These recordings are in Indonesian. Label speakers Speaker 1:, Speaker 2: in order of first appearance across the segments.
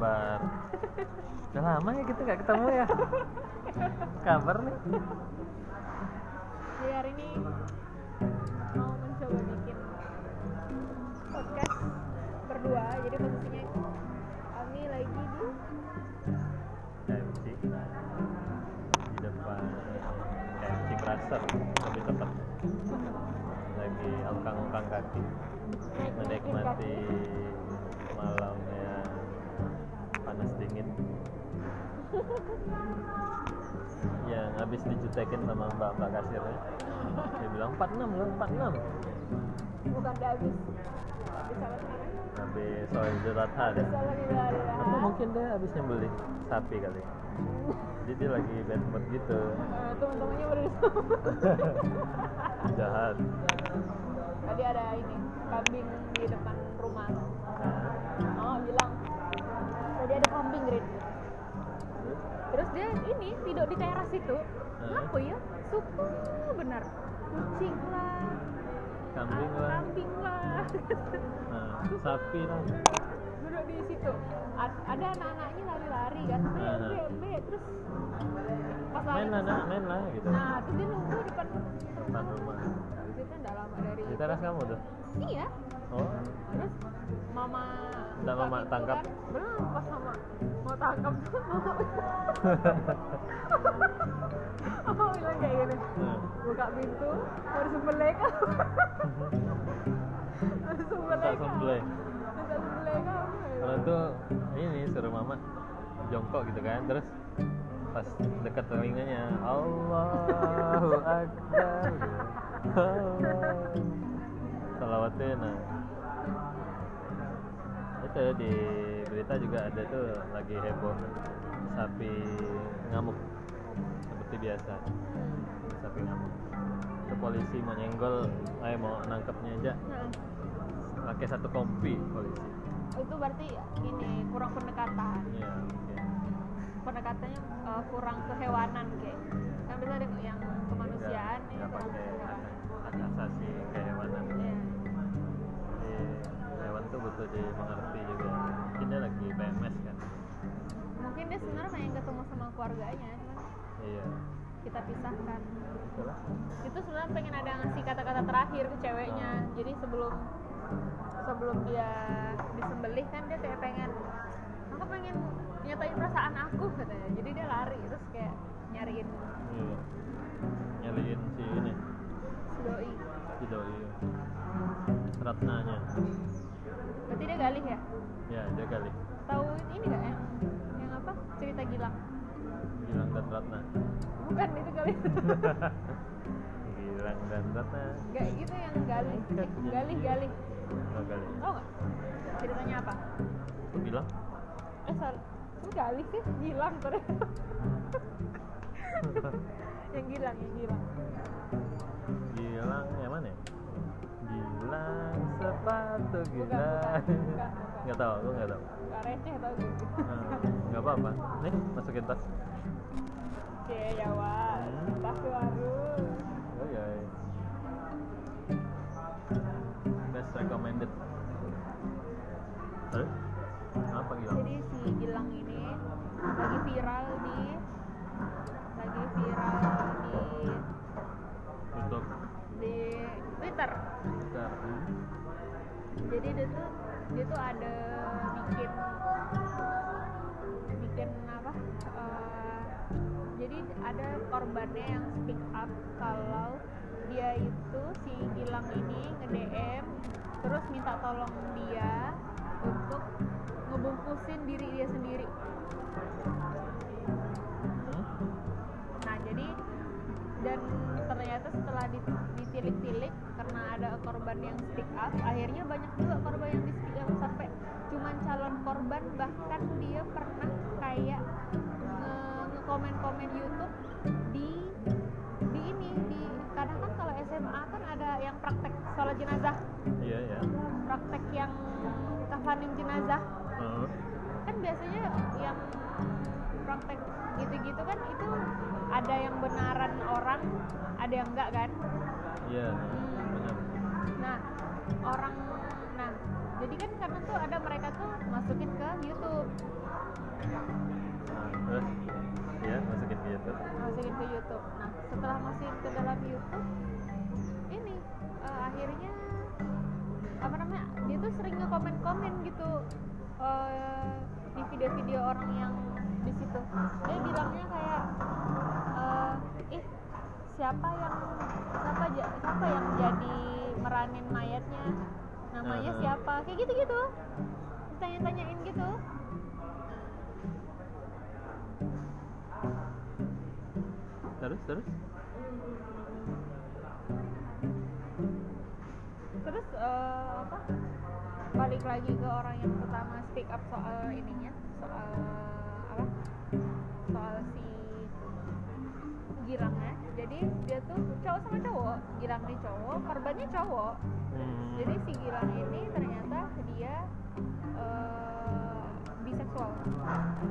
Speaker 1: kabar? Udah lama ya kita nggak ketemu ya. Kabar nih.
Speaker 2: Jadi hari ini mau mencoba bikin podcast berdua. Jadi posisinya kami lagi di
Speaker 1: KFC di depan KFC Crusher lebih tepat lagi angkang-angkang kaki menikmati malam panas dingin. Yang habis dijutekin sama mbak-mbak kasirnya. Dia bilang 46 loh 46
Speaker 2: bukan di habis. Habis namanya?
Speaker 1: habis soal Idul Adha deh atau mungkin dia habis nyembeli sapi kali jadi dia lagi bad mood gitu.
Speaker 2: Eh, teman-temannya baru
Speaker 1: jahat.
Speaker 2: Tadi ada ini kambing di depan rumah.
Speaker 1: Nah,
Speaker 2: tidur di teras itu apa ya suka benar. Kucing lah.
Speaker 1: Kambing
Speaker 2: ah,
Speaker 1: lah.
Speaker 2: Kambing lah.
Speaker 1: Nah, sapi lah.
Speaker 2: Duduk di situ. A- ada anak-anaknya lari-lari kan. Bre bre terus pas lari
Speaker 1: main lah main lah gitu.
Speaker 2: Nah terus dia nunggu depan
Speaker 1: depan rumah.
Speaker 2: Di situ nggak lama dari
Speaker 1: di teras kamu tuh?
Speaker 2: Iya
Speaker 1: oh.
Speaker 2: Terus mama buka
Speaker 1: mama tangkap?
Speaker 2: kan, belum pas mama mau tangkap tuh mama mama bilang kayak gini
Speaker 1: Nah,
Speaker 2: buka pintu harus sembelih. Kan harus sembelih. Kan
Speaker 1: kalau tuh ini suruh mama jongkok gitu kan terus pas dekat telinganya Allahu Akbar. Allah salawatnya nah itu di berita juga ada tuh lagi heboh sapi ngamuk seperti biasa. Sapi ngamuk. Itu polisi mau nyenggol eh mau nangkepnya aja.
Speaker 2: Nah
Speaker 1: pakai satu kompi polisi.
Speaker 2: Itu berarti ini kurang pendekatan.
Speaker 1: Iya, oke.
Speaker 2: pendekatannya eh, kurang kehewanan kayak. Kan bisa ada yang kemanusiaan ini kurang kehewanan.
Speaker 1: hak asasi kehewanan butuh dimengerti juga. Mungkin dia lagi PMS kan?
Speaker 2: Mungkin dia sebenarnya pengen ketemu sama keluarganya cuman
Speaker 1: iya.
Speaker 2: kita pisahkan.
Speaker 1: Itulah
Speaker 2: itu sebenarnya pengen ada ngasih kata-kata terakhir ke ceweknya. Jadi sebelum sebelum dia disembelih kan dia kayak pengen aku pengen nyatain perasaan aku katanya. Jadi dia lari terus kayak nyariin
Speaker 1: iya. Nyariin si ini.
Speaker 2: si doi.
Speaker 1: Si doi. Ratnanya
Speaker 2: berarti dia galih ya?
Speaker 1: Ya dia kali
Speaker 2: tahu ini nggak yang yang apa? Cerita Gilang.
Speaker 1: Gilang dan Ratna.
Speaker 2: Bukan itu kali
Speaker 1: Gilang dan Ratna.
Speaker 2: Nggak itu yang galih. Eh, galih galih.
Speaker 1: Oh kali
Speaker 2: tau nggak? Ceritanya apa?
Speaker 1: Kok Gilang?
Speaker 2: Eh Kok galih sih. Gilang ternyata yang Gilang yang Gilang.
Speaker 1: Gilang yang mana ya? Gilang sepatu
Speaker 2: bukan
Speaker 1: nggak tahu aku nggak tahu.
Speaker 2: Nggak receh tau gitu
Speaker 1: Hmm, nggak apa-apa. Nih masukin tas.
Speaker 2: Cie Jawa
Speaker 1: Hmm.
Speaker 2: tas baru
Speaker 1: oh iya best recommended. Hah? apa Gilang
Speaker 2: jadi si Gilang ini lagi viral di lagi viral di
Speaker 1: YouTube
Speaker 2: di Twitter Jadi dia tuh dia tuh ada bikin bikin apa eh, jadi ada korbannya yang speak up kalau dia itu si Gilang ini nge DM terus minta tolong dia untuk ngebungkusin diri dia sendiri
Speaker 1: Hmm?
Speaker 2: nah jadi dan ternyata setelah di- ditilik-tilik ada korban yang speak up akhirnya banyak juga korban yang di speak up. Sampai cuman calon korban bahkan dia pernah kayak nge- ngekomen-komen YouTube di di ini di kadang kan kalau SMA kan ada yang praktek sholat jenazah.
Speaker 1: Iya ya
Speaker 2: praktek yang kafanin jenazah.
Speaker 1: Hmm.
Speaker 2: kan biasanya yang praktek gitu-gitu kan itu ada yang benaran orang ada yang enggak kan?
Speaker 1: Iya.
Speaker 2: Hmm. Nah orang nah jadi kan karena tuh ada mereka tuh masukin ke YouTube.
Speaker 1: Nah, terus ya masukin ke YouTube.
Speaker 2: Masukin ke YouTube. Nah setelah masukin ke dalam YouTube ini eh, akhirnya apa namanya dia tuh sering nge-komen-komen gitu eh, di video-video orang yang di situ. Dia bilangnya kayak eh, ih siapa yang siapa siapa yang jadi meranin mayatnya? Namanya siapa? Kayak gitu-gitu. Tanya-tanyain gitu.
Speaker 1: Terus terus?
Speaker 2: Terus eh, apa? Balik lagi ke orang yang pertama speak up soal ininya soal jadi dia tuh cowok sama cowok girang ini cowok korbannya cowok.
Speaker 1: Hmm.
Speaker 2: jadi si girang ini ternyata dia eh, biseksual.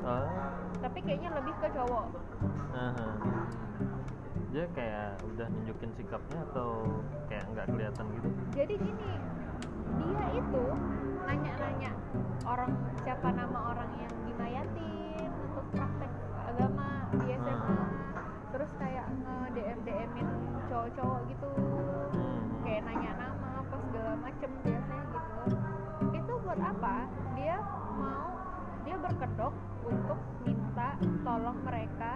Speaker 1: Oh.
Speaker 2: Tapi kayaknya lebih ke cowok.
Speaker 1: Aha. dia kayak udah nunjukin sikapnya atau kayak nggak kelihatan gitu?
Speaker 2: Jadi gini dia itu nanya-nanya orang siapa nama orang yang dimayatin terus kayak nge DM DMin cowok-cowok gitu.
Speaker 1: Hmm.
Speaker 2: kayak nanya nama apa segala macem biasanya gitu. Itu buat apa? Dia mau dia berkedok untuk minta tolong mereka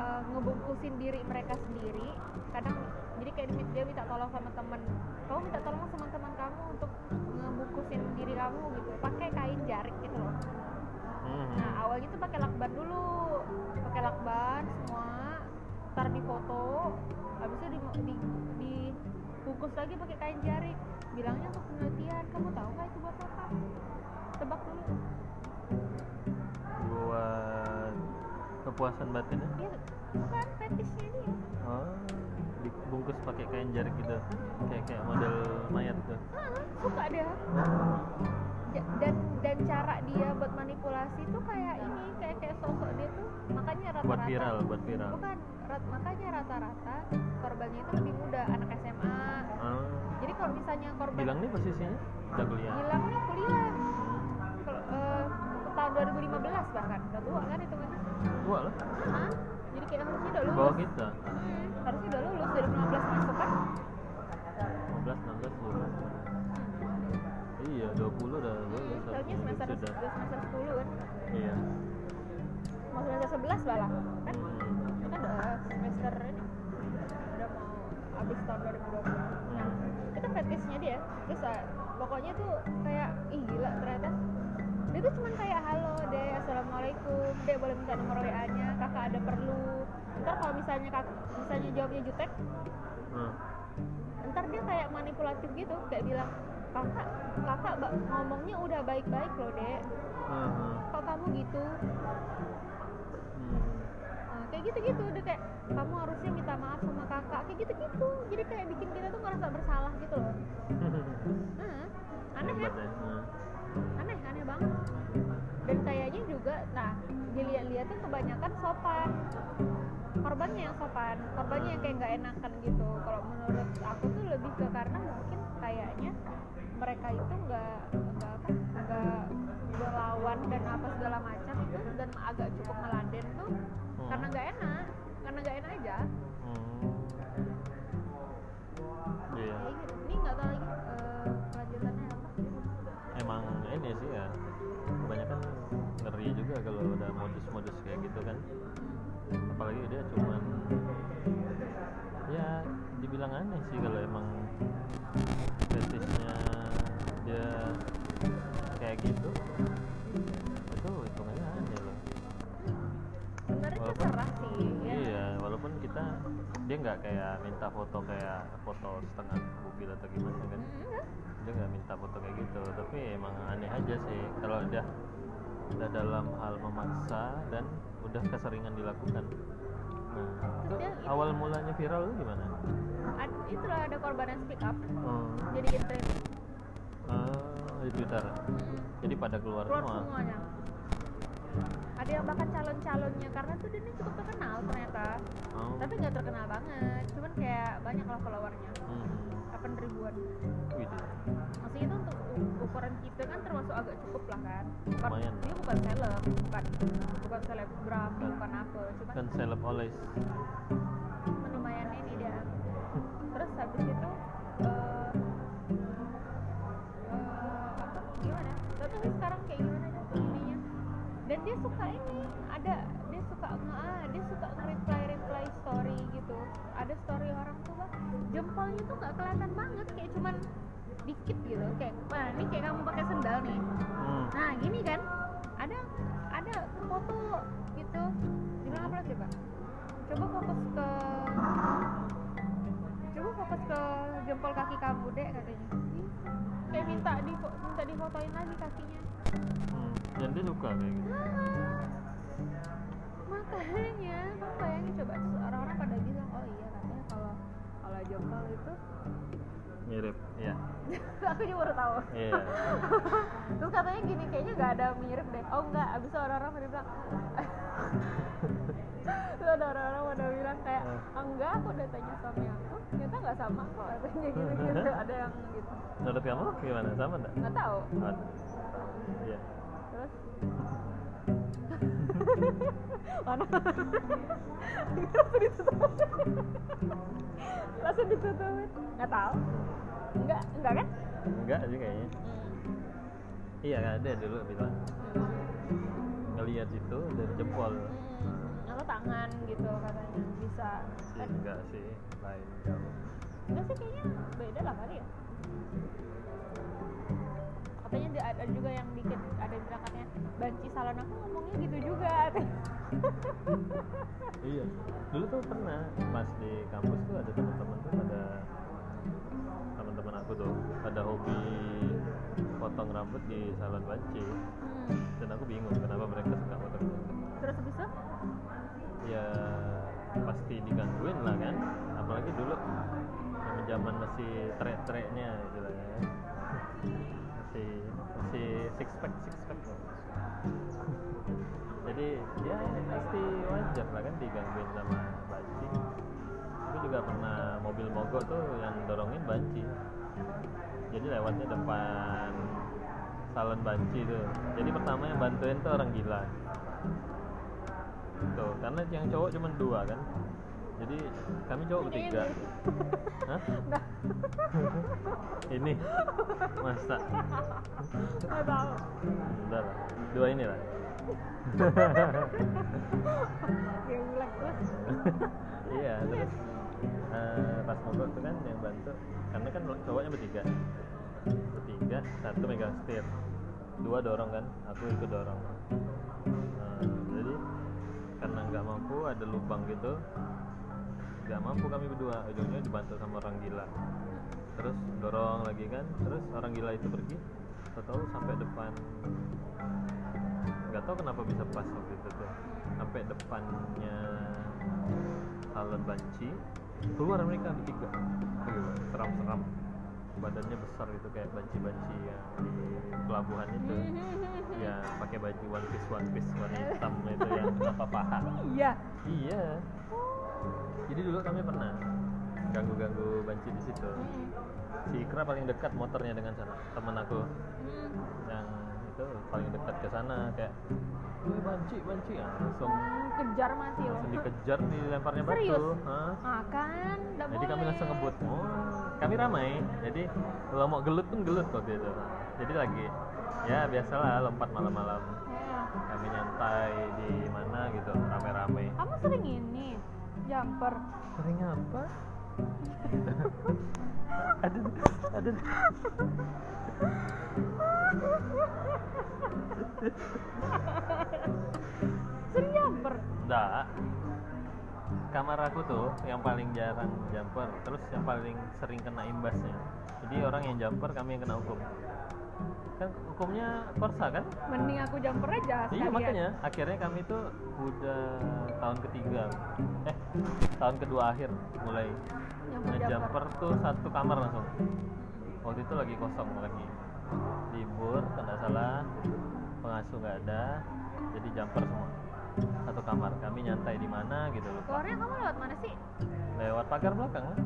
Speaker 2: eh, ngebungkusin diri mereka sendiri. Kadang jadi kayak dia- dia minta tolong sama temen. Kamu minta tolong sama teman kamu untuk ngebungkusin diri kamu gitu. Pakai kain jarik gitu loh.
Speaker 1: Hmm.
Speaker 2: Nah awalnya tuh pakai lakban dulu, pakai lakban semua, ntar difoto, habis itu di, di, dibungkus lagi pakai kain jarik. Bilangnya untuk penelitian, kamu tahu nggak itu buat apa? Tebak dulu.
Speaker 1: buat kepuasan batinnya
Speaker 2: Iya, bukan fetishnya dia.
Speaker 1: oh dibungkus pakai kain jarik gitu kayak kayak model mayat tuh
Speaker 2: suka dia. Dan dan cara dia buat manipulasi tuh kayak ini, kayak kayak sosok dia tuh makanya rata-rata.
Speaker 1: buat viral buat viral
Speaker 2: Bukan, rat- makanya rata-rata korbannya itu lebih muda, anak SMA.
Speaker 1: oh.
Speaker 2: Jadi kalau misalnya korban
Speaker 1: bilang nih posisinya udah kuliah
Speaker 2: Gilang nih kuliah
Speaker 1: Hmm.
Speaker 2: kalau eh, tahun 2015 bahkan udah tua kan itu kan
Speaker 1: tua lah
Speaker 2: Hah? jadi kayak harusnya udah lulus
Speaker 1: bawah kita
Speaker 2: Hmm, harusnya udah lulus 2015 masuk kan
Speaker 1: 15 16 lulus iya 20 udah lulus
Speaker 2: tahunnya semester
Speaker 1: sudah.
Speaker 2: udah semester 10 kan.
Speaker 1: Iya.
Speaker 2: Mau semester 11 malah kan?
Speaker 1: Hmm.
Speaker 2: kan udah semester ini. Udah mau habis tahun 2020 nah itu fetishnya dia. Terus ah, pokoknya tuh kayak ih gila ternyata dia tuh cuman kayak halo deh assalamualaikum. Deh boleh minta nomor wa nya kakak ada perlu. Ntar kalau misalnya kak misalnya jawabnya jutek
Speaker 1: Hmm.
Speaker 2: ntar dia kayak manipulatif gitu kayak bilang kakak kakak ngomongnya udah baik-baik loh dek
Speaker 1: Hmm. Hmm.
Speaker 2: kok kamu gitu
Speaker 1: Hmm.
Speaker 2: Nah, kayak gitu-gitu udah kayak kamu harusnya minta maaf sama kakak kayak gitu-gitu jadi kayak bikin kita tuh ngerasa bersalah gitu loh Nah, aneh
Speaker 1: ya. Hmm.
Speaker 2: aneh aneh banget dan kayaknya juga nah dilihat-lihat tuh kebanyakan sopan korbannya yang sopan korbannya yang kayak nggak enakan gitu kalau menurut aku tuh lebih ke karena mungkin kayaknya mereka itu nggak nggak apa nggak melawan dan apa segala macam itu dan agak cukup meladen tuh
Speaker 1: Hmm.
Speaker 2: karena nggak enak karena nggak enak aja
Speaker 1: Hmm. Iya.
Speaker 2: kayak gitu ini nggak tahu lagi eh, kelanjutannya apa
Speaker 1: Emang ini sih ya kebanyakan ngeri juga kalau udah modus-modus kayak gitu kan. Apalagi dia cuman ya dibilang aneh sih kalau emang fetishnya dia kayak gitu. Itu hitungannya aneh loh. Walaupun-
Speaker 2: sih ya.
Speaker 1: iya walaupun kita dia nggak kayak minta foto kayak foto setengah mobil atau gimana kan.
Speaker 2: Hmm, enggak.
Speaker 1: dia nggak minta foto kayak gitu tapi emang aneh aja sih. Kalau udah udah dalam hal memaksa dan udah keseringan dilakukan. Nah itu awal mulanya viral itu gimana?
Speaker 2: Ad- itulah ada korban yang speak up.
Speaker 1: Oh,
Speaker 2: jadi tren
Speaker 1: ah, di twitter jadi pada keluar,
Speaker 2: keluar
Speaker 1: semua
Speaker 2: semuanya ada yang bahkan calon-calonnya karena tuh dia ini cukup terkenal ternyata
Speaker 1: oh.
Speaker 2: tapi nggak terkenal banget cuman kayak banyak lah followernya
Speaker 1: hmm.
Speaker 2: 8 ribuan
Speaker 1: Widih.
Speaker 2: maksudnya itu untuk ukuran kita kan termasuk agak cukup lah kan bukan,
Speaker 1: Lumayan.
Speaker 2: dia bukan seleb bukan bukan selebgram
Speaker 1: Kan.
Speaker 2: bukan apa cuma
Speaker 1: kan seleb oles
Speaker 2: suka ini ada dia suka ah, dia suka nge-reply reply story gitu. Ada story orang tuh bang jempolnya tuh nggak kelihatan banget kayak cuman dikit gitu. Kayak wah ini kayak kamu pakai sendal nih.
Speaker 1: Hmm.
Speaker 2: nah gini kan ada ada foto gitu. Dibilang apa sih pak coba fokus ke coba fokus ke jempol kaki kamu dek katanya. Kayak minta di minta difotoin lagi kakinya.
Speaker 1: Hmm. Dan dia suka kayak gitu.
Speaker 2: Ah, makanya kamu bayangin coba orang-orang pada bilang oh iya katanya kalau kalau jempol itu
Speaker 1: mirip ya
Speaker 2: aku juga baru tahu.
Speaker 1: Iya.
Speaker 2: Terus katanya gini kayaknya nggak ada mirip deh. Oh enggak abis orang-orang pada bilang terus ada orang-orang pada bilang kayak "Ah, enggak aku udah tanya suami aku. Ternyata nggak sama kok katanya gitu gitu ada yang gitu.
Speaker 1: Menurut kamu gimana? Sama enggak
Speaker 2: nggak tahu.
Speaker 1: Iya
Speaker 2: mana? Langsung ditutup. Langsung ditutupin nggak tahu. Enggak enggak kan?
Speaker 1: Enggak sih kayaknya. Iya kan ada dulu bilang ngelihat itu dari jempol.
Speaker 2: Hmm, atau tangan gitu katanya bisa.
Speaker 1: Sih enggak sih. Lain jauh.
Speaker 2: Enggak sih kayaknya beda lah kali ya katanya ada, ada juga yang bikin ada yang bilang katanya banci salon aku ngomongnya gitu juga.
Speaker 1: Iya. Dulu tuh pernah pas di kampus tuh ada teman-teman tuh pada teman-teman aku tuh ada hobi potong rambut di salon banci.
Speaker 2: Hmm.
Speaker 1: dan aku bingung kenapa mereka suka potong. Rambut
Speaker 2: terus habis itu?
Speaker 1: Ya pasti digangguin lah kan. Apalagi dulu zaman zaman masih trek-treknya istilahnya masih six pack six pack. Jadi ya pasti wajar lah kan digangguin sama banci. Aku juga pernah mobil mogok tuh yang dorongin banci. Jadi lewatnya depan salon banci tuh. Jadi pertama yang bantuin tuh orang gila. Tuh karena yang cowok cuma dua kan jadi kami cowok bertiga.
Speaker 2: Ini.
Speaker 1: Hah?
Speaker 2: Nah,
Speaker 1: ini. Masa?
Speaker 2: Nggak tahu
Speaker 1: Bentar dua ini lah.
Speaker 2: Kayak bulan terus
Speaker 1: iya terus eh, pas mogok tuh kan yang bantu karena kan cowoknya bertiga. Bertiga satu megang setir. Dua dorong kan aku ikut dorong. Nah, jadi karena nggak mampu ada lubang gitu nggak mampu kami berdua. Ujungnya dibantu sama orang gila. Terus dorong lagi kan. Terus orang gila itu pergi. Tahu sampai depan. Nggak tahu kenapa bisa pas waktu itu tuh. Sampai depannya salon banci keluar mereka bertiga seram-seram. Badannya besar gitu kayak banci-banci yang di pelabuhan itu. Ya pakai baju one piece one piece warna hitam itu yang apa paha
Speaker 2: iya.
Speaker 1: Iya jadi dulu kami pernah ganggu-ganggu banci di situ
Speaker 2: Hmm.
Speaker 1: si Ikra paling dekat motornya dengan sana temen aku
Speaker 2: Hmm.
Speaker 1: yang itu paling dekat ke sana kayak Wih banci banci ya langsung
Speaker 2: Hmm, kejar mati loh
Speaker 1: langsung dikejar dilemparnya batu
Speaker 2: Serius?
Speaker 1: Hah?
Speaker 2: ah kan nggak
Speaker 1: jadi kami
Speaker 2: boleh.
Speaker 1: langsung ngebut oh kami ramai jadi kalau mau gelut pun gelut waktu itu jadi lagi ya biasalah lompat malam-malam
Speaker 2: Ya.
Speaker 1: kami nyantai di mana gitu rame-rame
Speaker 2: kamu sering ini jumper
Speaker 1: sering apa ada ada
Speaker 2: sering jumper
Speaker 1: enggak kamar aku tuh yang paling jarang jumper terus yang paling sering kena imbasnya. Jadi orang yang jumper kami yang kena hukum kan hukumnya korsa kan?
Speaker 2: Mending aku jumper aja
Speaker 1: Iya
Speaker 2: sekalian.
Speaker 1: makanya. Akhirnya kami tuh udah tahun ketiga. Eh tahun kedua akhir mulai
Speaker 2: Yang
Speaker 1: ngejumper tuh satu kamar langsung. Waktu itu lagi kosong lagi. Libur tidak salah. Pengasuh nggak ada. Jadi jumper semua. Satu kamar. Kami nyantai di mana gitu lupa
Speaker 2: keluarnya kamu lewat mana sih?
Speaker 1: Lewat pagar belakang lah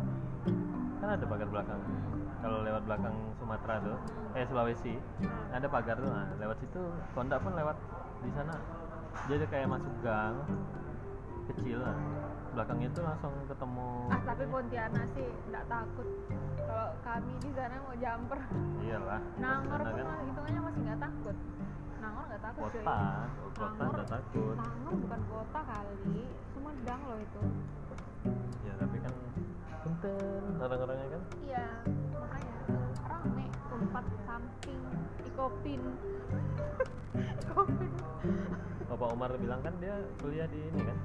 Speaker 1: kan ada pagar belakang kalau lewat belakang Sumatera tuh eh Sulawesi
Speaker 2: Hmm.
Speaker 1: ada pagar tuh nah, lewat situ kondak pun lewat di sana. Jadi kayak masuk gang kecil lah belakangnya tuh langsung ketemu
Speaker 2: ah tapi Pontianak sih nggak takut. Kalau kami di sana mau jumper.
Speaker 1: Iyalah.
Speaker 2: Nangor pun
Speaker 1: kan
Speaker 2: hitungannya masih nggak takut. Nangor nggak takut cuy.
Speaker 1: Kota oh, kota udah takut.
Speaker 2: Nangor bukan kota kali Sumedang loh itu.
Speaker 1: Ya tapi kan punten orang-orangnya kan.
Speaker 2: Iya ikopin ikopin
Speaker 1: Bapak Umar bilang kan dia kuliah di ini kan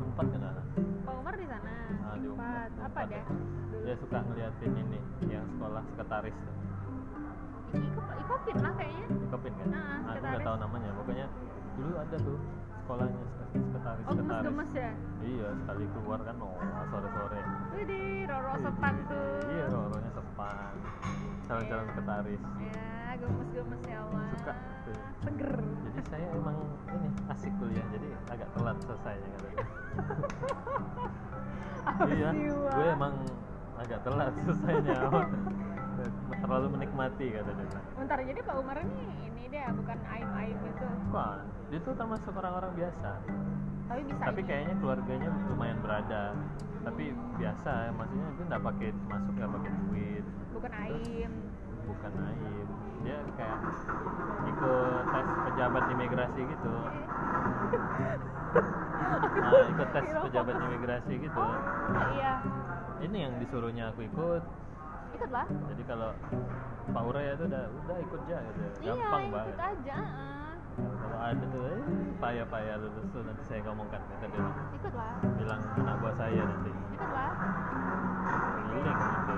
Speaker 1: Unpad kan anak
Speaker 2: Pak Umar di sana
Speaker 1: Ah, di
Speaker 2: Empat.
Speaker 1: Unpad.
Speaker 2: apa deh
Speaker 1: ya.
Speaker 2: dulu
Speaker 1: dia suka ngeliatin ini yang sekolah sekretaris tuh
Speaker 2: Iko- ikopin lah kayaknya
Speaker 1: Ikopin kan?
Speaker 2: Nah,
Speaker 1: Nah, aku nggak tahu namanya. Pokoknya dulu ada tuh sekolahnya sek- sekretaris
Speaker 2: oh
Speaker 1: sekretaris.
Speaker 2: gemes-gemes ya
Speaker 1: Iya sekali keluar kan oh sore-sore.
Speaker 2: Widih, Roro sepan tuh
Speaker 1: Iya roronya sepan. Calon-calon sekretaris.
Speaker 2: ya gemes-gemes ya Allah
Speaker 1: Suka tuh.
Speaker 2: seger
Speaker 1: Jadi saya emang ini asik kuliah jadi agak telat selesainya katanya. iya, gue emang agak telat selesainya. Terlalu menikmati kata dia.
Speaker 2: Bentar, jadi Pak Umar ini ini dia bukan aib-aib itu
Speaker 1: Wah, dia tuh termasuk orang-orang biasa.
Speaker 2: Tapi bisa
Speaker 1: tapi kayaknya keluarganya lumayan berada. Tapi biasa maksudnya itu nggak pakai masuk nggak pakai duit.
Speaker 2: Bukan aib.
Speaker 1: bukan aib. Dia kayak ikut tes pejabat imigrasi gitu. Nah ikut tes pejabat imigrasi gitu.
Speaker 2: Oh, iya.
Speaker 1: Ini yang disuruhnya aku ikut.
Speaker 2: Ikutlah.
Speaker 1: Jadi kalau Pak Uray itu udah udah ikut aja gitu.
Speaker 2: Iya,
Speaker 1: gampang
Speaker 2: ikut
Speaker 1: banget.
Speaker 2: aja
Speaker 1: kalau ada tuh eh, payah-payah lulus tuh nanti saya ngomongkan kata dia.
Speaker 2: Ikutlah.
Speaker 1: Bilang anak buah saya nanti.
Speaker 2: Ikutlah.
Speaker 1: Keliling gitu.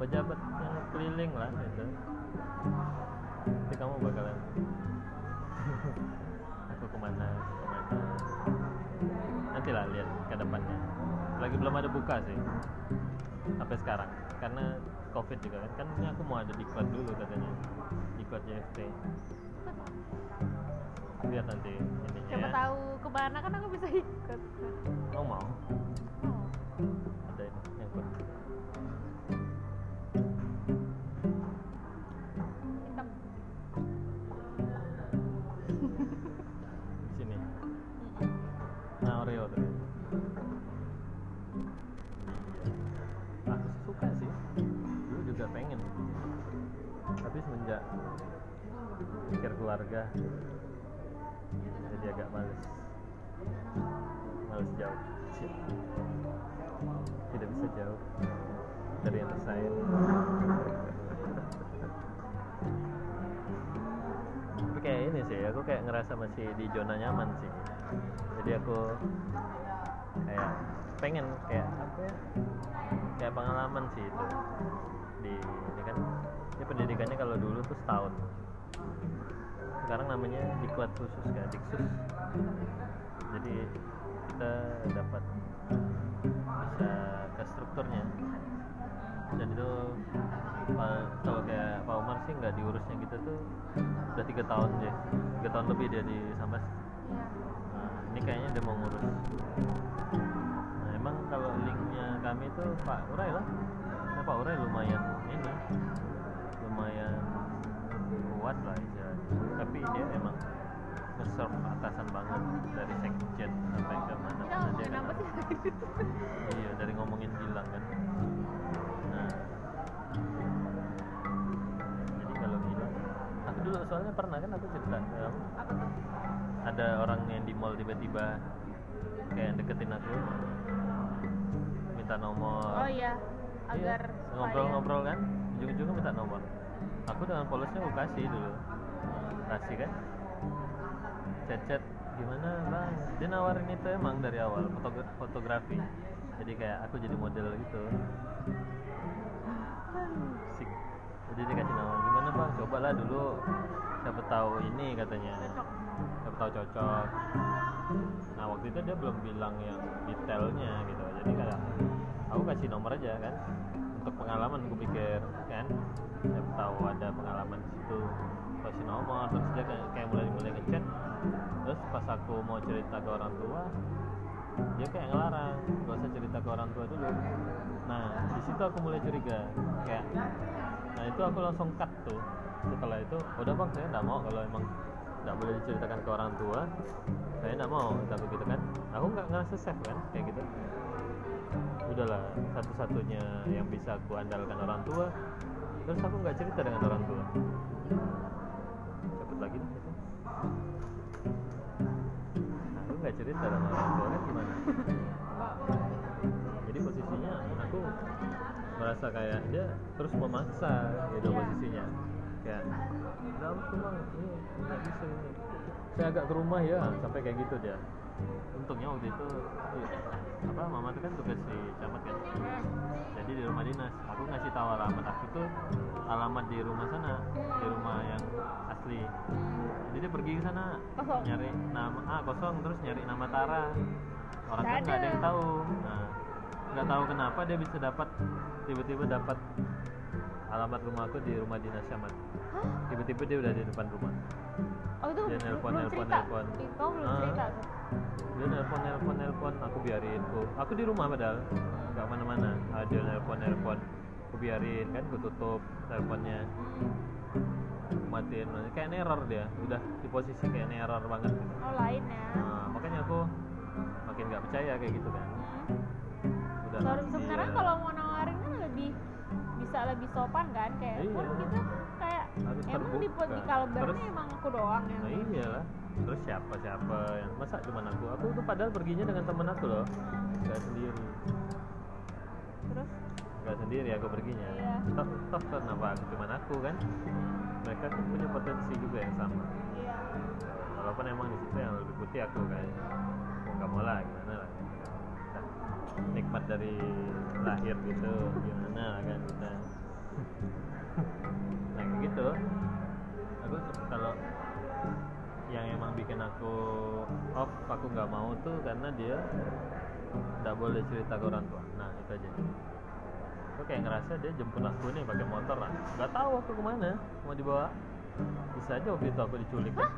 Speaker 1: Pejabat yang keliling lah gitu. Nanti kamu bakalan aku ke mana ke mana? Nanti lah lihat ke depannya. Lagi belum ada buka sih. Sampai sekarang. Karena covid juga kan. Kan ini aku mau ada diklat dulu katanya. Diklat JFT lihat nanti ininya
Speaker 2: Siapa
Speaker 1: ya.
Speaker 2: tahu ke mana kan aku bisa ikut.
Speaker 1: Oh mau? Ada ini nyangkut
Speaker 2: Hitam.
Speaker 1: Di sini.
Speaker 2: Mm-mm.
Speaker 1: nah Oreo tuh. Iya aku suka sih. Dulu juga pengen. Tapi semenjak pikir keluarga. Jadi agak males. Males jauh. Tidak bisa jauh. Dari yang tersayang tapi kayak ini sih aku kayak ngerasa masih di zona nyaman sih. Jadi aku kayak pengen kayak apa ya? Kayak pengalaman sih itu. Di ini kan ini pendidikannya kalau dulu tuh setahun sekarang namanya diklat khusus kan diksus. Jadi kita dapat bisa ke strukturnya. Dan itu kalau kayak Pak Umar sih nggak diurusnya gitu tuh udah tiga tahun deh. Tiga tahun lebih dia di Sambas. Nah, ini kayaknya dia mau ngurus. Nah emang kalau linknya kami tuh Pak Urai lah. Nah, Pak Urai lumayan ini lumayan kuat lah istilahnya tapi dia emang nge-serve atasan banget dari sekjen sampai ke mana
Speaker 2: Kita
Speaker 1: mana dia kan. iya dari ngomongin Gilang kan. Nah. Jadi kalau Gilang aku dulu soalnya pernah kan aku cerita ada orang yang di mall tiba-tiba kayak deketin aku. Minta nomor.
Speaker 2: Oh iya Agar
Speaker 1: Iya,
Speaker 2: supaya-
Speaker 1: ngobrol-ngobrol kan. Ujung-ujungnya minta nomor aku dengan polosnya aku kasih dulu. Kasih kan? Chat-chat gimana bang? Dia nawarin itu emang dari awal fotogra- fotografi. Jadi kayak aku jadi model gitu. Sik. jadi dia kasih nama gimana bang? Cobalah dulu. Siapa tahu ini katanya. Siapa tahu cocok. Nah waktu itu dia belum bilang yang detailnya gitu. Jadi kayak aku kasih nomor aja kan untuk pengalaman aku pikir kan? Siapa tahu ada pengalaman di situ kasih nomor terus dia kayak, kayak mulai mulai ngechat. Terus pas aku mau cerita ke orang tua dia kayak ngelarang gak usah cerita ke orang tua dulu. Nah di situ aku mulai curiga kayak nah itu aku langsung cut tuh. Setelah itu udah bang saya nggak mau kalau emang nggak boleh diceritakan ke orang tua saya nggak mau tapi gitu kan. Aku nggak ngerasa safe kan kayak gitu udahlah satu-satunya yang bisa aku andalkan orang tua. Terus aku nggak cerita dengan orang tua. Cepet lagi nih. Nah, aku nggak cerita sama orang tua kan gimana? Jadi posisinya aku merasa kayak dia terus memaksa gitu
Speaker 2: Iya.
Speaker 1: posisinya. Kayak nggak aku bang ini nggak bisa ini. Saya agak ke rumah ya sampai kayak gitu dia untungnya waktu itu iya, apa mama tuh kan tugas di camat kan? Jadi di rumah dinas. Aku ngasih tahu alamat aku tuh alamat di rumah sana di rumah yang asli. Jadi dia pergi ke sana
Speaker 2: Kosong.
Speaker 1: nyari nama ah kosong. Terus nyari nama Tara. Orang kan
Speaker 2: Nggak
Speaker 1: ada yang tahu. Nah nggak tahu kenapa dia bisa dapat tiba-tiba dapat alamat rumah aku di rumah dinas camat. Tiba-tiba dia udah di depan rumah.
Speaker 2: Oh itu
Speaker 1: Dia nelpon, nelpon,
Speaker 2: cerita.
Speaker 1: nelpon.
Speaker 2: Ih, Kamu belum
Speaker 1: Ah.
Speaker 2: cerita tuh.
Speaker 1: Dia nelpon nelpon nelpon aku biarin. Aku aku di rumah padahal. Nggak mana-mana dia nelpon nelpon. Aku biarin kan aku tutup teleponnya matiin kayak neror dia. Udah di posisi kayak neror banget.
Speaker 2: Oh lain ya.
Speaker 1: nah, makanya aku makin nggak percaya kayak gitu kan.
Speaker 2: Hmm.
Speaker 1: udah
Speaker 2: sebenarnya
Speaker 1: iya.
Speaker 2: kalau mau nawarin kan lebih bisa lebih sopan kan? Kayak
Speaker 1: Iya.
Speaker 2: pun kita kayak
Speaker 1: Harus
Speaker 2: emang di
Speaker 1: terbuka.
Speaker 2: di
Speaker 1: Terus-
Speaker 2: ini emang aku doang yang
Speaker 1: nah iyalah terus siapa siapa yang masa cuma aku? Aku tuh padahal perginya dengan temen aku loh. Nggak sendiri.
Speaker 2: Terus?
Speaker 1: Nggak sendiri aku perginya.
Speaker 2: Iya.
Speaker 1: toh toh kenapa aku cuman aku kan? Mereka kan punya potensi juga yang sama.
Speaker 2: Iya.
Speaker 1: Walaupun emang di situ yang lebih putih aku kan? Aku nggak mau lah gimana lah. Nikmat dari lahir gitu gimana lah kan kita. Nah kayak gitu. Aku kalau yang emang bikin aku off aku nggak mau tuh karena dia nggak boleh cerita ke orang tua. Nah itu aja. Aku kayak ngerasa dia jemput aku nih pakai motor lah. Nggak tahu aku ke mana mau dibawa? Bisa aja waktu itu aku diculik. Kan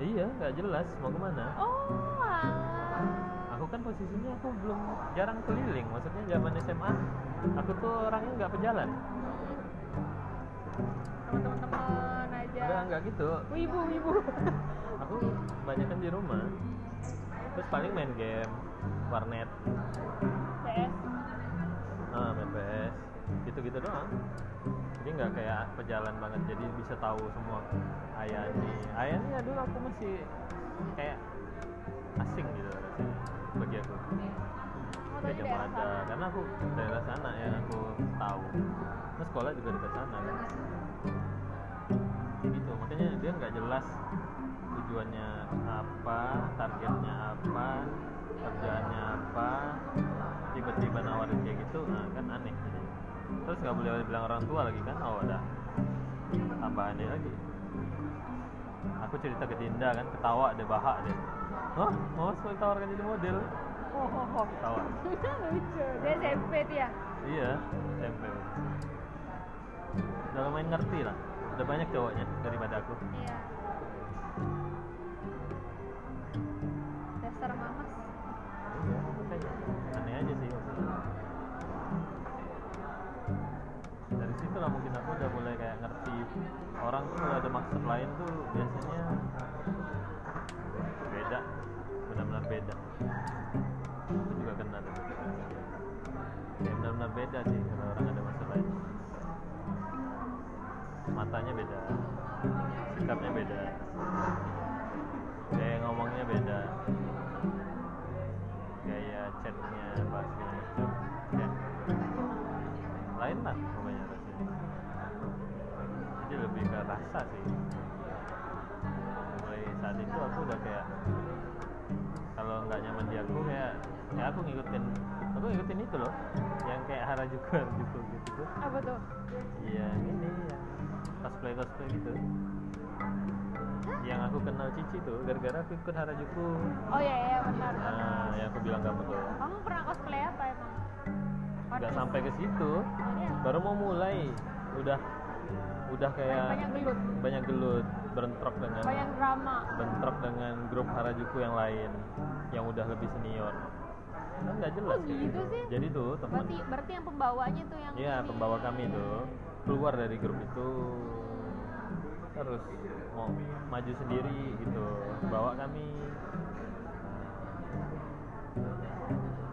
Speaker 1: iya nggak jelas mau ke mana.
Speaker 2: Oh alah.
Speaker 1: aku kan posisinya aku belum jarang keliling maksudnya zaman SMA aku tuh orangnya nggak pejalan
Speaker 2: sama teman-teman aja.
Speaker 1: Nggak nggak gitu.
Speaker 2: Wibu wibu.
Speaker 1: Aku kebanyakan di rumah. Terus paling main game warnet.
Speaker 2: PS
Speaker 1: ah, main PS gitu-gitu doang. Jadi nggak kayak pejalan banget. Jadi bisa tahu semua. Ayani Ayani ya dulu aku masih kayak asing gitu rasanya bagi aku. Kayak
Speaker 2: daerah
Speaker 1: ada karena aku daerah sana yang aku tahu. Terus sekolah juga dekat sana kan makanya dia nggak jelas tujuannya apa targetnya apa kerjaannya apa. Tiba-tiba nawarin kayak gitu nah kan aneh. Terus nggak boleh bilang orang tua lagi kan oh ada tambahannya lagi. Aku cerita ke Dinda kan ketawa deh bahak deh Hah? mau sekali tawarkan jadi model? Oh, oh, oh. ketawa.
Speaker 2: Lucu. Dia SMP tuh ya?
Speaker 1: Iya SMP udah lumayan ngerti lah udah banyak cowoknya daripada aku.
Speaker 2: Iya. Dasar mamas.
Speaker 1: Iya, aneh aja sih dari situ lah mungkin aku udah mulai kayak ngerti orang tuh kalau ada maksud lain tuh biasanya beda. Benar-benar beda. Aku juga kena tuh ya benar-benar beda sih Harajuku Harajuku gitu tuh
Speaker 2: apa tuh?
Speaker 1: Iya ini yang cosplay cosplay gitu. Yang aku kenal Cici tuh gara-gara aku ikut Harajuku.
Speaker 2: Oh iya iya benar
Speaker 1: nah yang aku bilang kamu tuh.
Speaker 2: Kamu pernah cosplay apa emang?
Speaker 1: Nggak sampai ke situ.
Speaker 2: Oh, iya.
Speaker 1: baru mau mulai. Udah udah kayak
Speaker 2: banyak gelut.
Speaker 1: banyak gelut. Bentrok dengan
Speaker 2: banyak drama.
Speaker 1: bentrok dengan grup Harajuku yang lain yang udah lebih senior kan nggak jelas
Speaker 2: Kok
Speaker 1: kayak
Speaker 2: gitu sih?
Speaker 1: jadi tuh teman
Speaker 2: berarti berarti yang pembawanya tuh yang
Speaker 1: Iya, pembawa kami itu keluar dari grup itu terus mau maju sendiri gitu, bawa kami.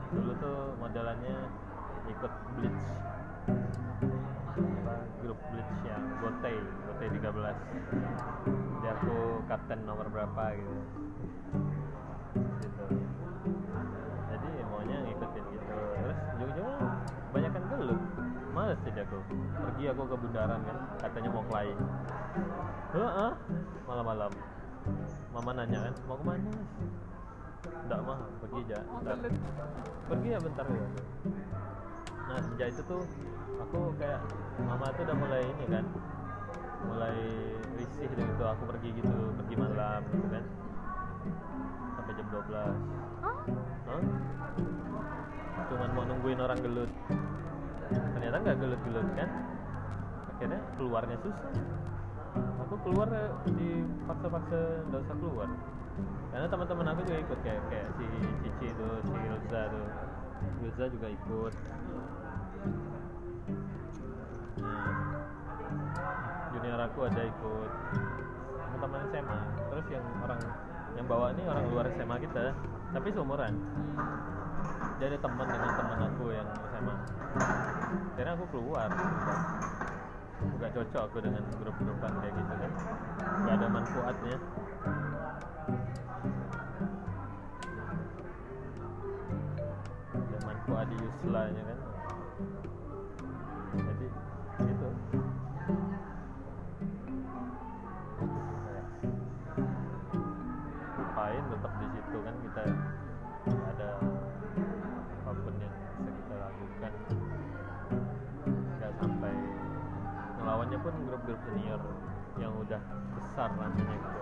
Speaker 1: Dulu tuh modelannya ikut Blitz. Apa, grup Blitz yang Gotei, Gotei 13. Jadi aku kapten nomor berapa gitu. Males jadi aku. Pergi aku ke bundaran kan, katanya mau klien. Heeh, malam-malam. Mama nanya kan, mau ke mana? Enggak mah, pergi aja. Bentar. Pergi ya bentar ya. Nah sejak itu tuh aku kayak mama tuh udah mulai ini kan, mulai risih dari itu aku pergi gitu, pergi malam gitu kan, sampai jam 12
Speaker 2: Hah?
Speaker 1: Hah? Cuman mau nungguin orang gelut. Ternyata nggak gelut-gelut kan? Akhirnya keluarnya susah. Aku keluar di paksa-paksa nggak usah keluar. Karena teman-teman aku juga ikut kayak kayak si Cici itu, si Ilza tuh. Ilza juga ikut. Junior aku ada ikut. Teman-teman SMA. Terus yang orang yang bawa ini orang luar SMA kita, tapi seumuran ada teman dengan teman aku yang SMA akhirnya aku keluar. Gak cocok aku dengan grup-grupan kayak gitu kan. Gak ada manfaatnya. Ada manfaat di kan grup-grup senior yang udah besar namanya gitu.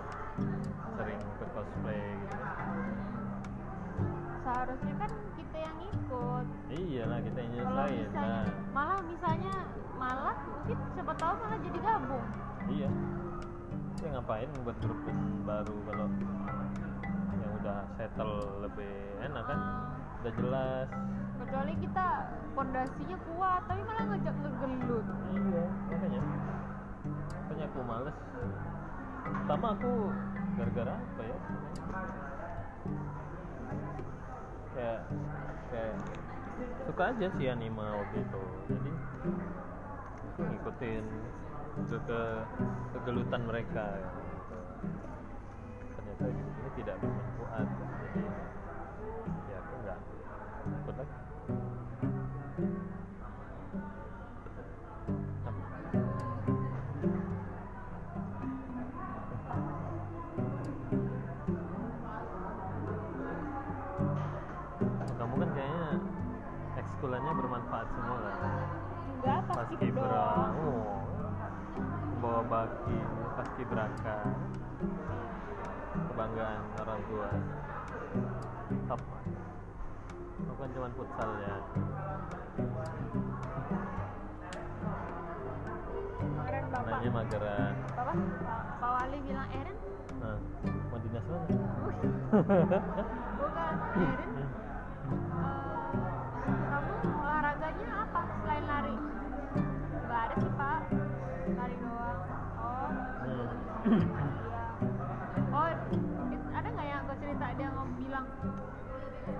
Speaker 1: Sering ikut cosplay gitu.
Speaker 2: Seharusnya kan kita yang ikut.
Speaker 1: iya lah kita yang nyelesain
Speaker 2: misalnya
Speaker 1: nah.
Speaker 2: malah misalnya malah mungkin siapa tahu malah jadi gabung.
Speaker 1: iya. Saya ngapain buat grup baru kalau yang udah settle lebih enak kan?
Speaker 2: Ah,
Speaker 1: udah jelas.
Speaker 2: Kecuali kita pondasinya kuat tapi malah ngajak ngegelut.
Speaker 1: iya makanya makanya aku males. Pertama aku gara-gara apa ya? Kayak kayak suka aja sih anime waktu itu. Jadi ngikutin ke ke kegelutan mereka. Ternyata ini tidak bermanfaat. Jadi ya aku nggak ikut lagi
Speaker 2: pas
Speaker 1: kibraka kebanggaan orang tua. Top. Bukan cuma futsal ya.
Speaker 2: Kemarin bapak.
Speaker 1: Nanya mageran
Speaker 2: Bapak Pak Wali bilang Eren?
Speaker 1: Nah, mau dinas mana?
Speaker 2: Bukan Eren. Eh, kamu olahraganya apa oh ada nggak yang gue cerita dia ngomong bilang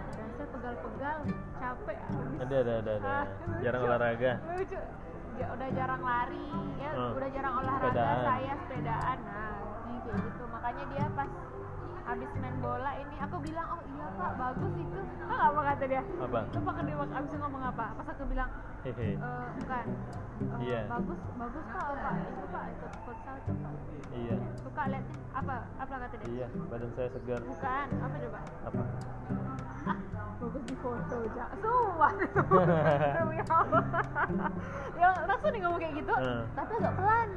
Speaker 2: rasa pegal-pegal capek habis."
Speaker 1: ada ada ada, ada.
Speaker 2: Ah,
Speaker 1: jarang
Speaker 2: lucu.
Speaker 1: olahraga
Speaker 2: lucu Ja- udah jarang lari ya
Speaker 1: Hmm.
Speaker 2: udah jarang olahraga
Speaker 1: Sepedaan.
Speaker 2: saya sepedaan nah ini kayak gitu makanya dia pas habis main bola ini aku bilang oh iya pak bagus itu. Oh apa kata dia?
Speaker 1: Apa?
Speaker 2: Lupa kan dia abis itu ngomong apa? Pas aku bilang
Speaker 1: hehe.
Speaker 2: "Eh, bukan Eh,
Speaker 1: Iya.
Speaker 2: bagus bagus pak apa itu pak ikut futsal tuh pak.
Speaker 1: Iya.
Speaker 2: Suka liatnya apa apa kata dia?
Speaker 1: Iya badan saya segar.
Speaker 2: Bukan apa coba?
Speaker 1: Apa?
Speaker 2: Ah bagus di foto aja sumpah. Demi Allah. Ya langsung nih ngomong kayak gitu
Speaker 1: Hmm.
Speaker 2: tapi agak pelan.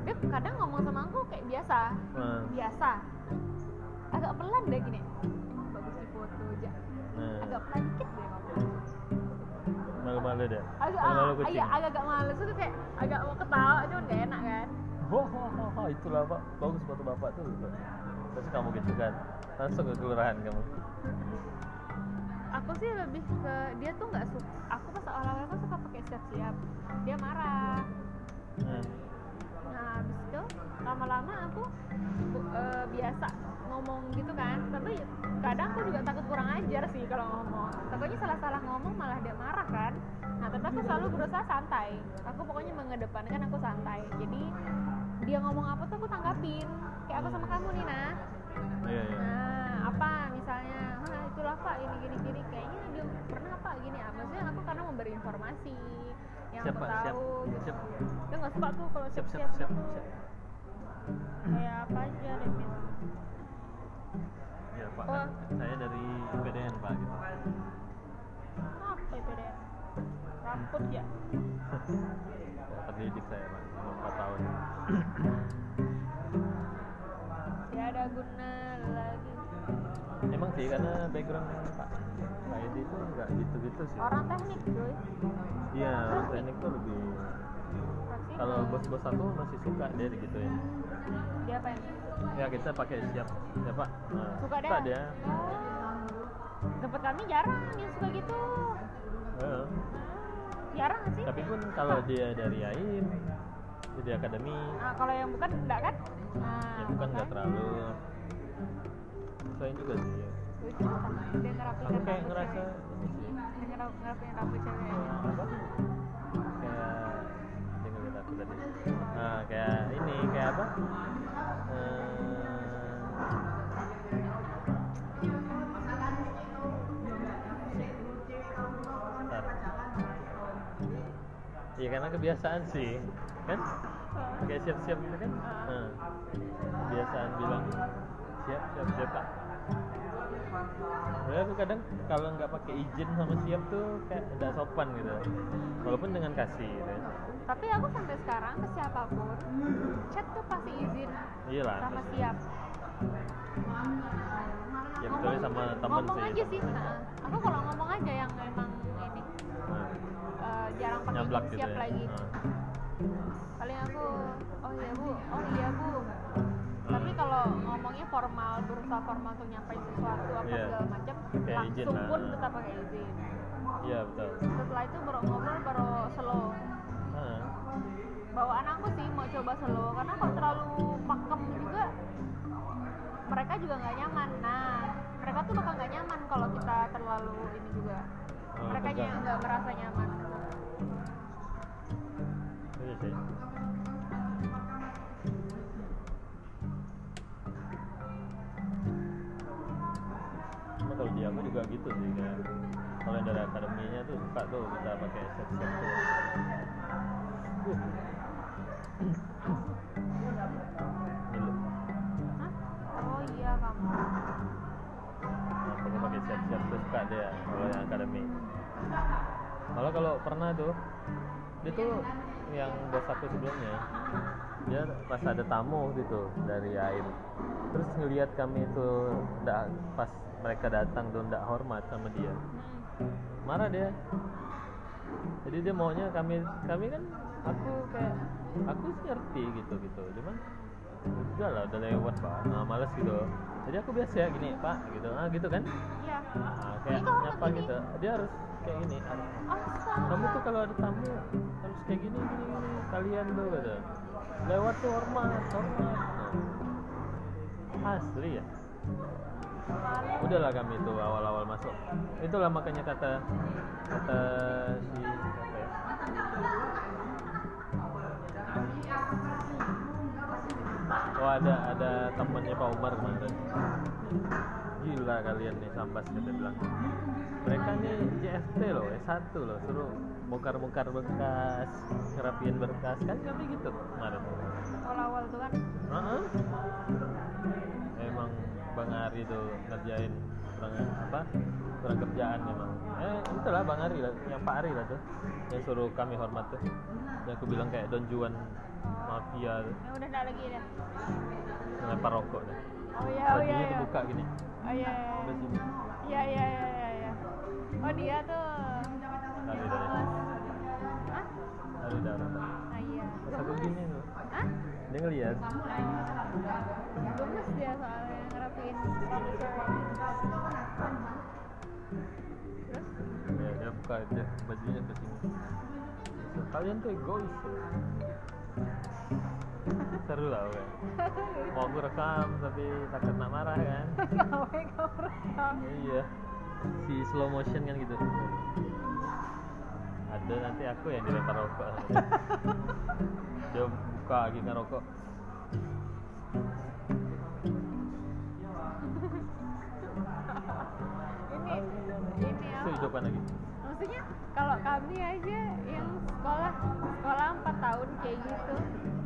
Speaker 2: Dia kadang ngomong sama aku kayak biasa.
Speaker 1: Nah,
Speaker 2: biasa agak pelan deh gini. Bagus di foto aja
Speaker 1: nah.
Speaker 2: agak pelan dikit deh ngomong
Speaker 1: malu-malu deh.
Speaker 2: Agak
Speaker 1: malu-malu
Speaker 2: ah,
Speaker 1: kucing.
Speaker 2: iya agak agak males itu kayak agak mau ketawa cuman gak enak kan?
Speaker 1: Wah, wah, itulah pak, bagus foto bapak tuh. Terus kamu gitu kan, langsung ke kelurahan kamu.
Speaker 2: aku sih lebih ke dia tuh nggak suka aku pas awal-awal kan suka pakai siap-siap. Dia marah.
Speaker 1: Nah,
Speaker 2: nah habis itu lama-lama aku eh, biasa ngomong gitu kan. Tapi kadang aku juga takut kurang ajar sih kalau ngomong. Takutnya salah-salah ngomong malah dia marah kan. Nah tapi aku selalu berusaha santai. Aku pokoknya mengedepankan aku santai. Jadi dia ngomong apa tuh aku tanggapin. Kayak aku sama kamu nih nah
Speaker 1: iya iya.
Speaker 2: Nah, apa misalnya, ah itulah pak ini gini gini, kayaknya dia pernah apa gini, apa sih? Aku karena memberi informasi yang
Speaker 1: siap
Speaker 2: aku
Speaker 1: pak siap
Speaker 2: tahu. gitu.
Speaker 1: siap
Speaker 2: Dia nggak suka tuh kalau
Speaker 1: siap
Speaker 2: siap
Speaker 1: siap
Speaker 2: siap,
Speaker 1: siap siap
Speaker 2: Kayak apa aja Min.
Speaker 1: ya pak
Speaker 2: Oh.
Speaker 1: saya dari PDN pak gitu
Speaker 2: Apa deh? Rambut ya?
Speaker 1: Terdidik saya pak empat tahun
Speaker 2: Ya ada guna lagi.
Speaker 1: emang sih karena background pak Edi itu nggak gitu-gitu sih
Speaker 2: Orang teknik cuy.
Speaker 1: iya orang teknik tuh lebih kalau bos-bos aku masih suka dia gitu ya
Speaker 2: dia apa yang
Speaker 1: ya kita pakai siap ya pak nah,
Speaker 2: suka dia?
Speaker 1: dia
Speaker 2: Oh. Tempat kami jarang yang suka gitu.
Speaker 1: Heeh.
Speaker 2: Jarang sih?
Speaker 1: tapi pun kalau dia dari AIM jadi akademi
Speaker 2: Nah, kalau yang bukan enggak kan? Nah,
Speaker 1: ya bukan nggak
Speaker 2: makanya.
Speaker 1: terlalu sesuai juga sih ya.
Speaker 2: Dia
Speaker 1: aku kayak ngerasa
Speaker 2: cewek.
Speaker 1: ini sih
Speaker 2: Dia ngerap- ngerapiin rambut ceweknya.
Speaker 1: apa kayak dia ngeliat aku tadi nah kayak ini kayak apa. Iya karena kebiasaan sih kan kayak siap-siap gitu kan nah, kebiasaan bilang siap siap siap pak Sebenarnya aku kadang kalau nggak pakai izin sama siap tuh kayak tidak sopan gitu walaupun dengan kasih gitu.
Speaker 2: Tapi aku sampai sekarang ke siapa pun chat tuh pasti izin
Speaker 1: iya lah
Speaker 2: sama siap.
Speaker 1: ya kecuali sama
Speaker 2: ngomong
Speaker 1: sih
Speaker 2: aja sih. Nah, aku kalau ngomong aja yang emang ini
Speaker 1: Nah,
Speaker 2: eh, jarang pakai izin
Speaker 1: gitu
Speaker 2: siap
Speaker 1: ya
Speaker 2: lagi.
Speaker 1: Nah.
Speaker 2: Paling aku oh iya bu, oh iya bu. Tapi kalau ngomongnya formal, berusaha formal untuk nyampein sesuatu apa
Speaker 1: Iya.
Speaker 2: segala macam,
Speaker 1: Kayak izin
Speaker 2: langsung
Speaker 1: lah.
Speaker 2: pun tetap pakai izin.
Speaker 1: iya betul
Speaker 2: Setelah itu baru ngobrol baru slow.
Speaker 1: Nah,
Speaker 2: bawaan aku sih mau coba slow karena kalau terlalu pakem juga mereka juga nggak nyaman nah mereka tuh bakal nggak nyaman kalau kita terlalu ini juga
Speaker 1: Oh,
Speaker 2: mereka nggak merasa nyaman
Speaker 1: iya sih kalau di aku juga gitu sih kayak kalau yang dari akademinya tuh suka tuh kita pakai set-set tuh. Uh. Milu.
Speaker 2: Hah? oh iya kamu
Speaker 1: Nah, pakai pakai siap-siap tuh suka dia kalau yang kalau pernah tuh dia tuh yang bos aku sebelumnya dia pas ada tamu gitu dari AIM terus ngelihat kami itu ndak pas mereka datang tuh ndak hormat sama dia. Marah dia. Jadi dia maunya kami kami kan aku kayak aku sih ngerti gitu gitu. Cuman udah lah udah lewat pak. Nah, males gitu. Jadi aku biasa ya gini pak gitu. Ah gitu kan?
Speaker 2: Iya.
Speaker 1: Nah, kayak nyapa gitu. Dia harus kayak gini. Harus
Speaker 2: Astaga.
Speaker 1: kamu tuh kalau ada tamu harus kayak gini gini gini. Kalian tuh gitu lewat tuh hormat hormat. Asli ya? Udahlah kami itu awal-awal masuk. Itulah makanya kata kata si siapa ya? Oh ada ada temannya Pak Umar kemarin. Gila kalian nih sambas kita bilang. Mereka nih JFT loh S1 loh suruh bongkar-bongkar berkas ngerapiin berkas kan kami gitu kemarin
Speaker 2: awal-awal tuh kan
Speaker 1: Heeh. Emang Bang Ari tuh ngerjain kurang apa? Kurang kerjaan emang. Eh, itulah Bang Ari lah, yang Pak Ari lah tuh. Yang suruh kami hormat tuh. Yang aku bilang kayak Don Juan mafia tuh,
Speaker 2: ya udah nggak lagi deh
Speaker 1: ngelempar rokok tuh.
Speaker 2: oh iya oh iya iya
Speaker 1: kebuka gini.
Speaker 2: oh iya iya iya iya iya iya iya oh dia tuh
Speaker 1: Kali Ada darah.
Speaker 2: ah iya
Speaker 1: Pas aku gini tuh.
Speaker 2: Hah?
Speaker 1: Dia ngeliat.
Speaker 2: Gemes dia soalnya ngerapiin rambut cewek.
Speaker 1: buka aja bajunya ke sini kalian tuh egois ya. seru lah kan mau aku rekam tapi takut nak marah kan
Speaker 2: kau rekam.
Speaker 1: iya si slow motion kan gitu ada nanti aku yang dilempar rokok dia buka lagi ngerokok
Speaker 2: Ini ini
Speaker 1: itu
Speaker 2: apa?
Speaker 1: hidupan lagi
Speaker 2: Maksudnya kalau kami aja yang sekolah sekolah 4 tahun kayak gitu.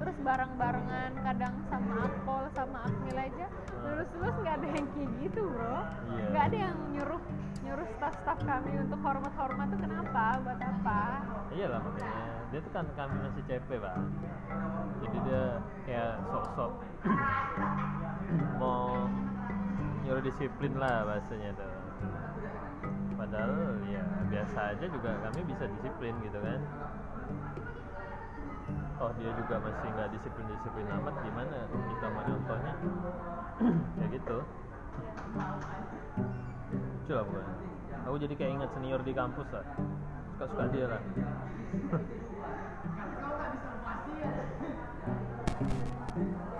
Speaker 2: Terus bareng-barengan kadang sama Akpol sama Akmil aja. Lulus-lulus nggak ada yang kayak gitu bro.
Speaker 1: Iya.
Speaker 2: nggak ada yang nyuruh nyuruh staff-staff kami untuk hormat-hormat tuh kenapa? Buat apa?
Speaker 1: Iya lah makanya. Dia tuh kan kami masih CP pak. Jadi dia kayak sok-sok mau nyuruh disiplin lah bahasanya tuh padahal ya biasa aja juga kami bisa disiplin gitu kan. Oh dia juga masih nggak disiplin disiplin amat gimana kita mau contohnya ya gitu. Lucu lah pokoknya aku jadi kayak ingat senior di kampus lah. Suka suka dia lah